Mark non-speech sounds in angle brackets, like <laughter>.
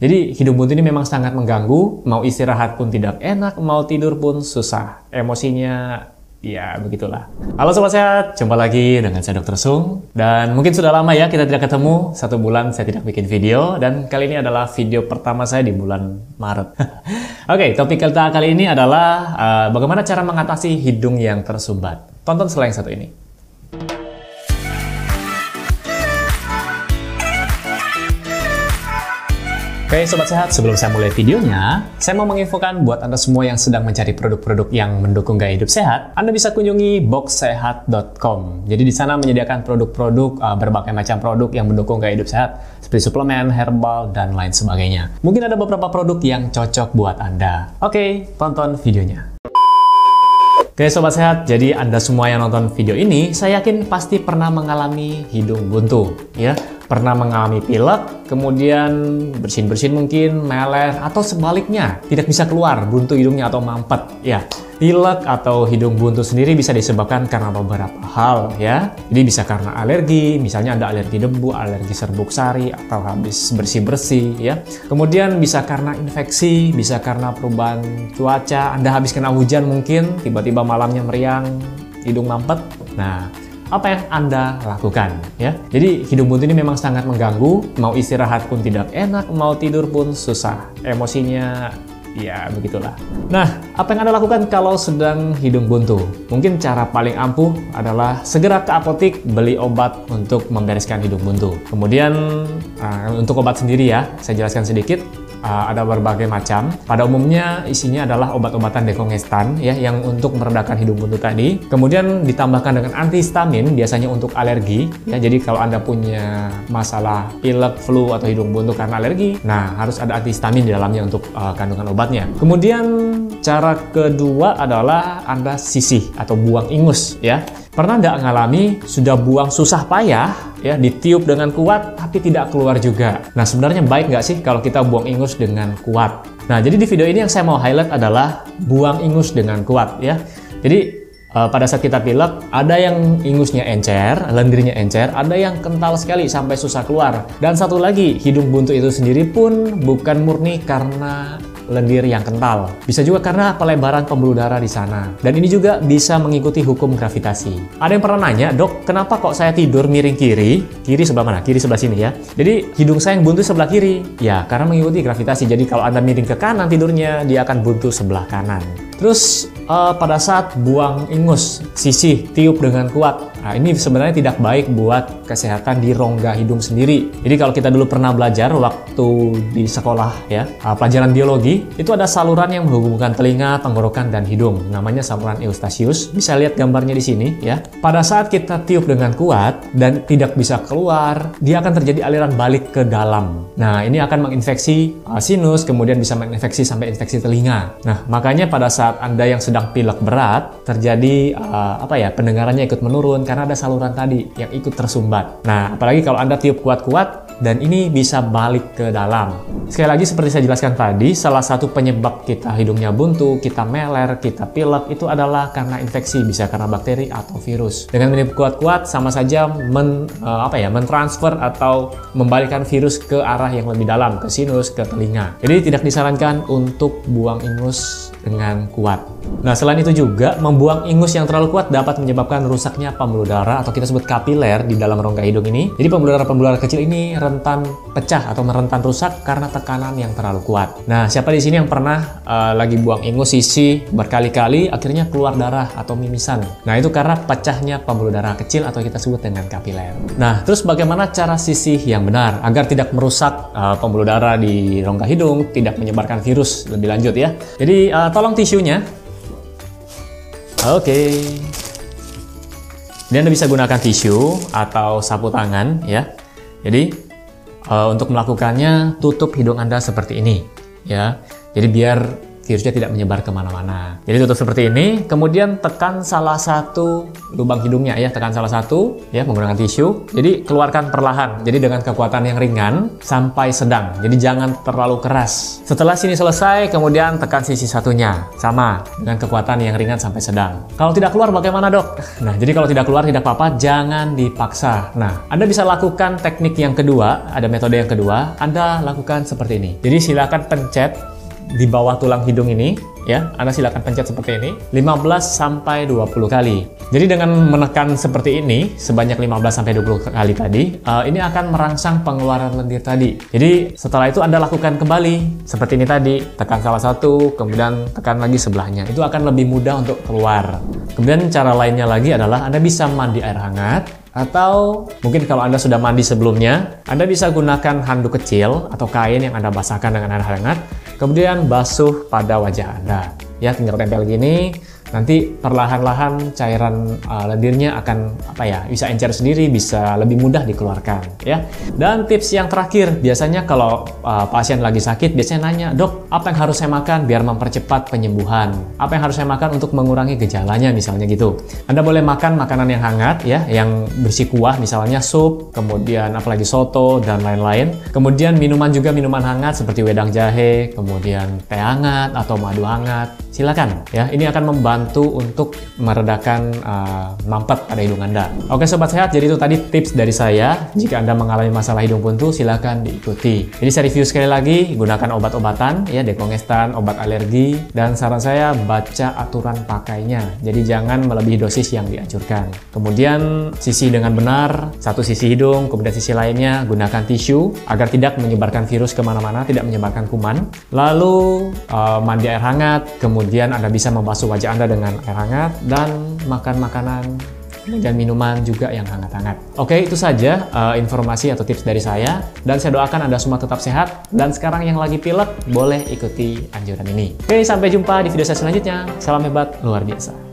Jadi hidung buntu ini memang sangat mengganggu, mau istirahat pun tidak enak, mau tidur pun susah. Emosinya ya begitulah. Halo sobat sehat, jumpa lagi dengan saya Dr. Sung. Dan mungkin sudah lama ya kita tidak ketemu, satu bulan saya tidak bikin video. Dan kali ini adalah video pertama saya di bulan Maret. <laughs> Oke, okay, topik kita kali ini adalah uh, bagaimana cara mengatasi hidung yang tersumbat. Tonton selain satu ini. Oke Sobat Sehat, sebelum saya mulai videonya, saya mau menginfokan buat Anda semua yang sedang mencari produk-produk yang mendukung gaya hidup sehat, Anda bisa kunjungi boxsehat.com. Jadi di sana menyediakan produk-produk, uh, berbagai macam produk yang mendukung gaya hidup sehat, seperti suplemen, herbal, dan lain sebagainya. Mungkin ada beberapa produk yang cocok buat Anda. Oke, tonton videonya. Oke Sobat Sehat, jadi Anda semua yang nonton video ini, saya yakin pasti pernah mengalami hidung buntu, ya pernah mengalami pilek, kemudian bersin-bersin mungkin, meler, atau sebaliknya tidak bisa keluar buntu hidungnya atau mampet. Ya, pilek atau hidung buntu sendiri bisa disebabkan karena beberapa hal ya. Jadi bisa karena alergi, misalnya ada alergi debu, alergi serbuk sari, atau habis bersih-bersih ya. Kemudian bisa karena infeksi, bisa karena perubahan cuaca, Anda habis kena hujan mungkin, tiba-tiba malamnya meriang, hidung mampet. Nah, apa yang Anda lakukan ya. Jadi hidung buntu ini memang sangat mengganggu, mau istirahat pun tidak enak, mau tidur pun susah. Emosinya ya begitulah. Nah, apa yang Anda lakukan kalau sedang hidung buntu? Mungkin cara paling ampuh adalah segera ke apotik beli obat untuk membereskan hidung buntu. Kemudian uh, untuk obat sendiri ya, saya jelaskan sedikit uh, ada berbagai macam. Pada umumnya isinya adalah obat-obatan dekongestan ya yang untuk meredakan hidung buntu tadi. Kemudian ditambahkan dengan antihistamin biasanya untuk alergi ya. Jadi kalau Anda punya masalah pilek, flu atau hidung buntu karena alergi, nah harus ada antihistamin di dalamnya untuk uh, kandungan obatnya. Kemudian cara kedua adalah Anda sisih atau buang ingus ya. Pernah nggak ngalami sudah buang susah payah, ya ditiup dengan kuat tapi tidak keluar juga. Nah sebenarnya baik nggak sih kalau kita buang ingus dengan kuat? Nah jadi di video ini yang saya mau highlight adalah buang ingus dengan kuat ya. Jadi uh, pada saat kita pilek ada yang ingusnya encer, lendirnya encer, ada yang kental sekali sampai susah keluar. Dan satu lagi, hidung buntu itu sendiri pun bukan murni karena lendir yang kental. Bisa juga karena pelebaran pembuluh darah di sana. Dan ini juga bisa mengikuti hukum gravitasi. Ada yang pernah nanya, dok, kenapa kok saya tidur miring kiri? Kiri sebelah mana? Kiri sebelah sini ya. Jadi hidung saya yang buntu sebelah kiri. Ya, karena mengikuti gravitasi. Jadi kalau Anda miring ke kanan tidurnya, dia akan buntu sebelah kanan. Terus uh, pada saat buang ingus, sisih, tiup dengan kuat. Nah, ini sebenarnya tidak baik buat kesehatan di rongga hidung sendiri. Jadi kalau kita dulu pernah belajar waktu di sekolah ya, uh, pelajaran biologi, itu ada saluran yang menghubungkan telinga, tenggorokan dan hidung. Namanya saluran Eustachius. Bisa lihat gambarnya di sini ya. Pada saat kita tiup dengan kuat dan tidak bisa keluar, dia akan terjadi aliran balik ke dalam. Nah, ini akan menginfeksi uh, sinus, kemudian bisa menginfeksi sampai infeksi telinga. Nah, makanya pada saat Anda yang sedang pilek berat terjadi uh, apa ya pendengarannya ikut menurun karena ada saluran tadi yang ikut tersumbat. Nah, apalagi kalau Anda tiup kuat-kuat dan ini bisa balik ke dalam. Sekali lagi seperti saya jelaskan tadi, salah satu penyebab kita hidungnya buntu, kita meler, kita pilek itu adalah karena infeksi, bisa karena bakteri atau virus. Dengan meniup kuat-kuat sama saja men, uh, apa ya, mentransfer atau membalikkan virus ke arah yang lebih dalam, ke sinus, ke telinga. Jadi tidak disarankan untuk buang ingus dengan kuat. Nah, selain itu juga membuang ingus yang terlalu kuat dapat menyebabkan rusaknya pembuluh darah atau kita sebut kapiler di dalam rongga hidung ini. Jadi pembuluh darah-pembuluh darah kecil ini rentan pecah atau merentan rusak karena tekanan yang terlalu kuat. Nah, siapa di sini yang pernah uh, lagi buang ingus sisi berkali-kali akhirnya keluar darah atau mimisan. Nah, itu karena pecahnya pembuluh darah kecil atau kita sebut dengan kapiler. Nah, terus bagaimana cara sisih yang benar agar tidak merusak uh, pembuluh darah di rongga hidung, tidak menyebarkan virus lebih lanjut ya. Jadi uh, tolong tisunya. Oke. Okay. Dan Anda bisa gunakan tisu atau sapu tangan ya. Jadi uh, untuk melakukannya tutup hidung Anda seperti ini ya. Jadi biar virusnya tidak menyebar ke mana-mana. Jadi tutup seperti ini, kemudian tekan salah satu lubang hidungnya ya, tekan salah satu ya menggunakan tisu. Jadi keluarkan perlahan, jadi dengan kekuatan yang ringan sampai sedang. Jadi jangan terlalu keras. Setelah sini selesai, kemudian tekan sisi satunya, sama dengan kekuatan yang ringan sampai sedang. Kalau tidak keluar bagaimana dok? Nah, jadi kalau tidak keluar tidak apa-apa, jangan dipaksa. Nah, Anda bisa lakukan teknik yang kedua, ada metode yang kedua, Anda lakukan seperti ini. Jadi silakan pencet di bawah tulang hidung ini ya. Anda silakan pencet seperti ini. 15 sampai 20 kali. Jadi dengan menekan seperti ini sebanyak 15 sampai 20 kali tadi uh, ini akan merangsang pengeluaran lendir tadi. Jadi setelah itu Anda lakukan kembali seperti ini tadi. Tekan salah satu kemudian tekan lagi sebelahnya. Itu akan lebih mudah untuk keluar. Kemudian cara lainnya lagi adalah Anda bisa mandi air hangat atau mungkin kalau Anda sudah mandi sebelumnya, Anda bisa gunakan handuk kecil atau kain yang Anda basahkan dengan air hangat, kemudian basuh pada wajah Anda. Ya, tinggal tempel gini, nanti perlahan-lahan cairan uh, lendirnya akan apa ya bisa encer sendiri bisa lebih mudah dikeluarkan ya. Dan tips yang terakhir biasanya kalau uh, pasien lagi sakit biasanya nanya dok apa yang harus saya makan biar mempercepat penyembuhan? Apa yang harus saya makan untuk mengurangi gejalanya? Misalnya gitu. Anda boleh makan makanan yang hangat ya yang bersih kuah misalnya sup kemudian apalagi soto dan lain-lain. Kemudian minuman juga minuman hangat seperti wedang jahe kemudian teh hangat atau madu hangat. Silakan ya ini akan membantu membantu untuk meredakan uh, mampet pada hidung Anda. Oke sobat sehat, jadi itu tadi tips dari saya. Jika Anda mengalami masalah hidung buntu, silakan diikuti. Jadi saya review sekali lagi, gunakan obat-obatan, ya dekongestan, obat alergi, dan saran saya baca aturan pakainya. Jadi jangan melebihi dosis yang dianjurkan. Kemudian sisi dengan benar, satu sisi hidung, kemudian sisi lainnya gunakan tisu agar tidak menyebarkan virus ke mana-mana, tidak menyebarkan kuman. Lalu uh, mandi air hangat, kemudian Anda bisa membasuh wajah Anda dengan air hangat dan makan makanan dan minuman juga yang hangat-hangat. Oke, itu saja uh, informasi atau tips dari saya dan saya doakan Anda semua tetap sehat dan sekarang yang lagi pilek boleh ikuti anjuran ini. Oke, sampai jumpa di video saya selanjutnya. Salam hebat luar biasa.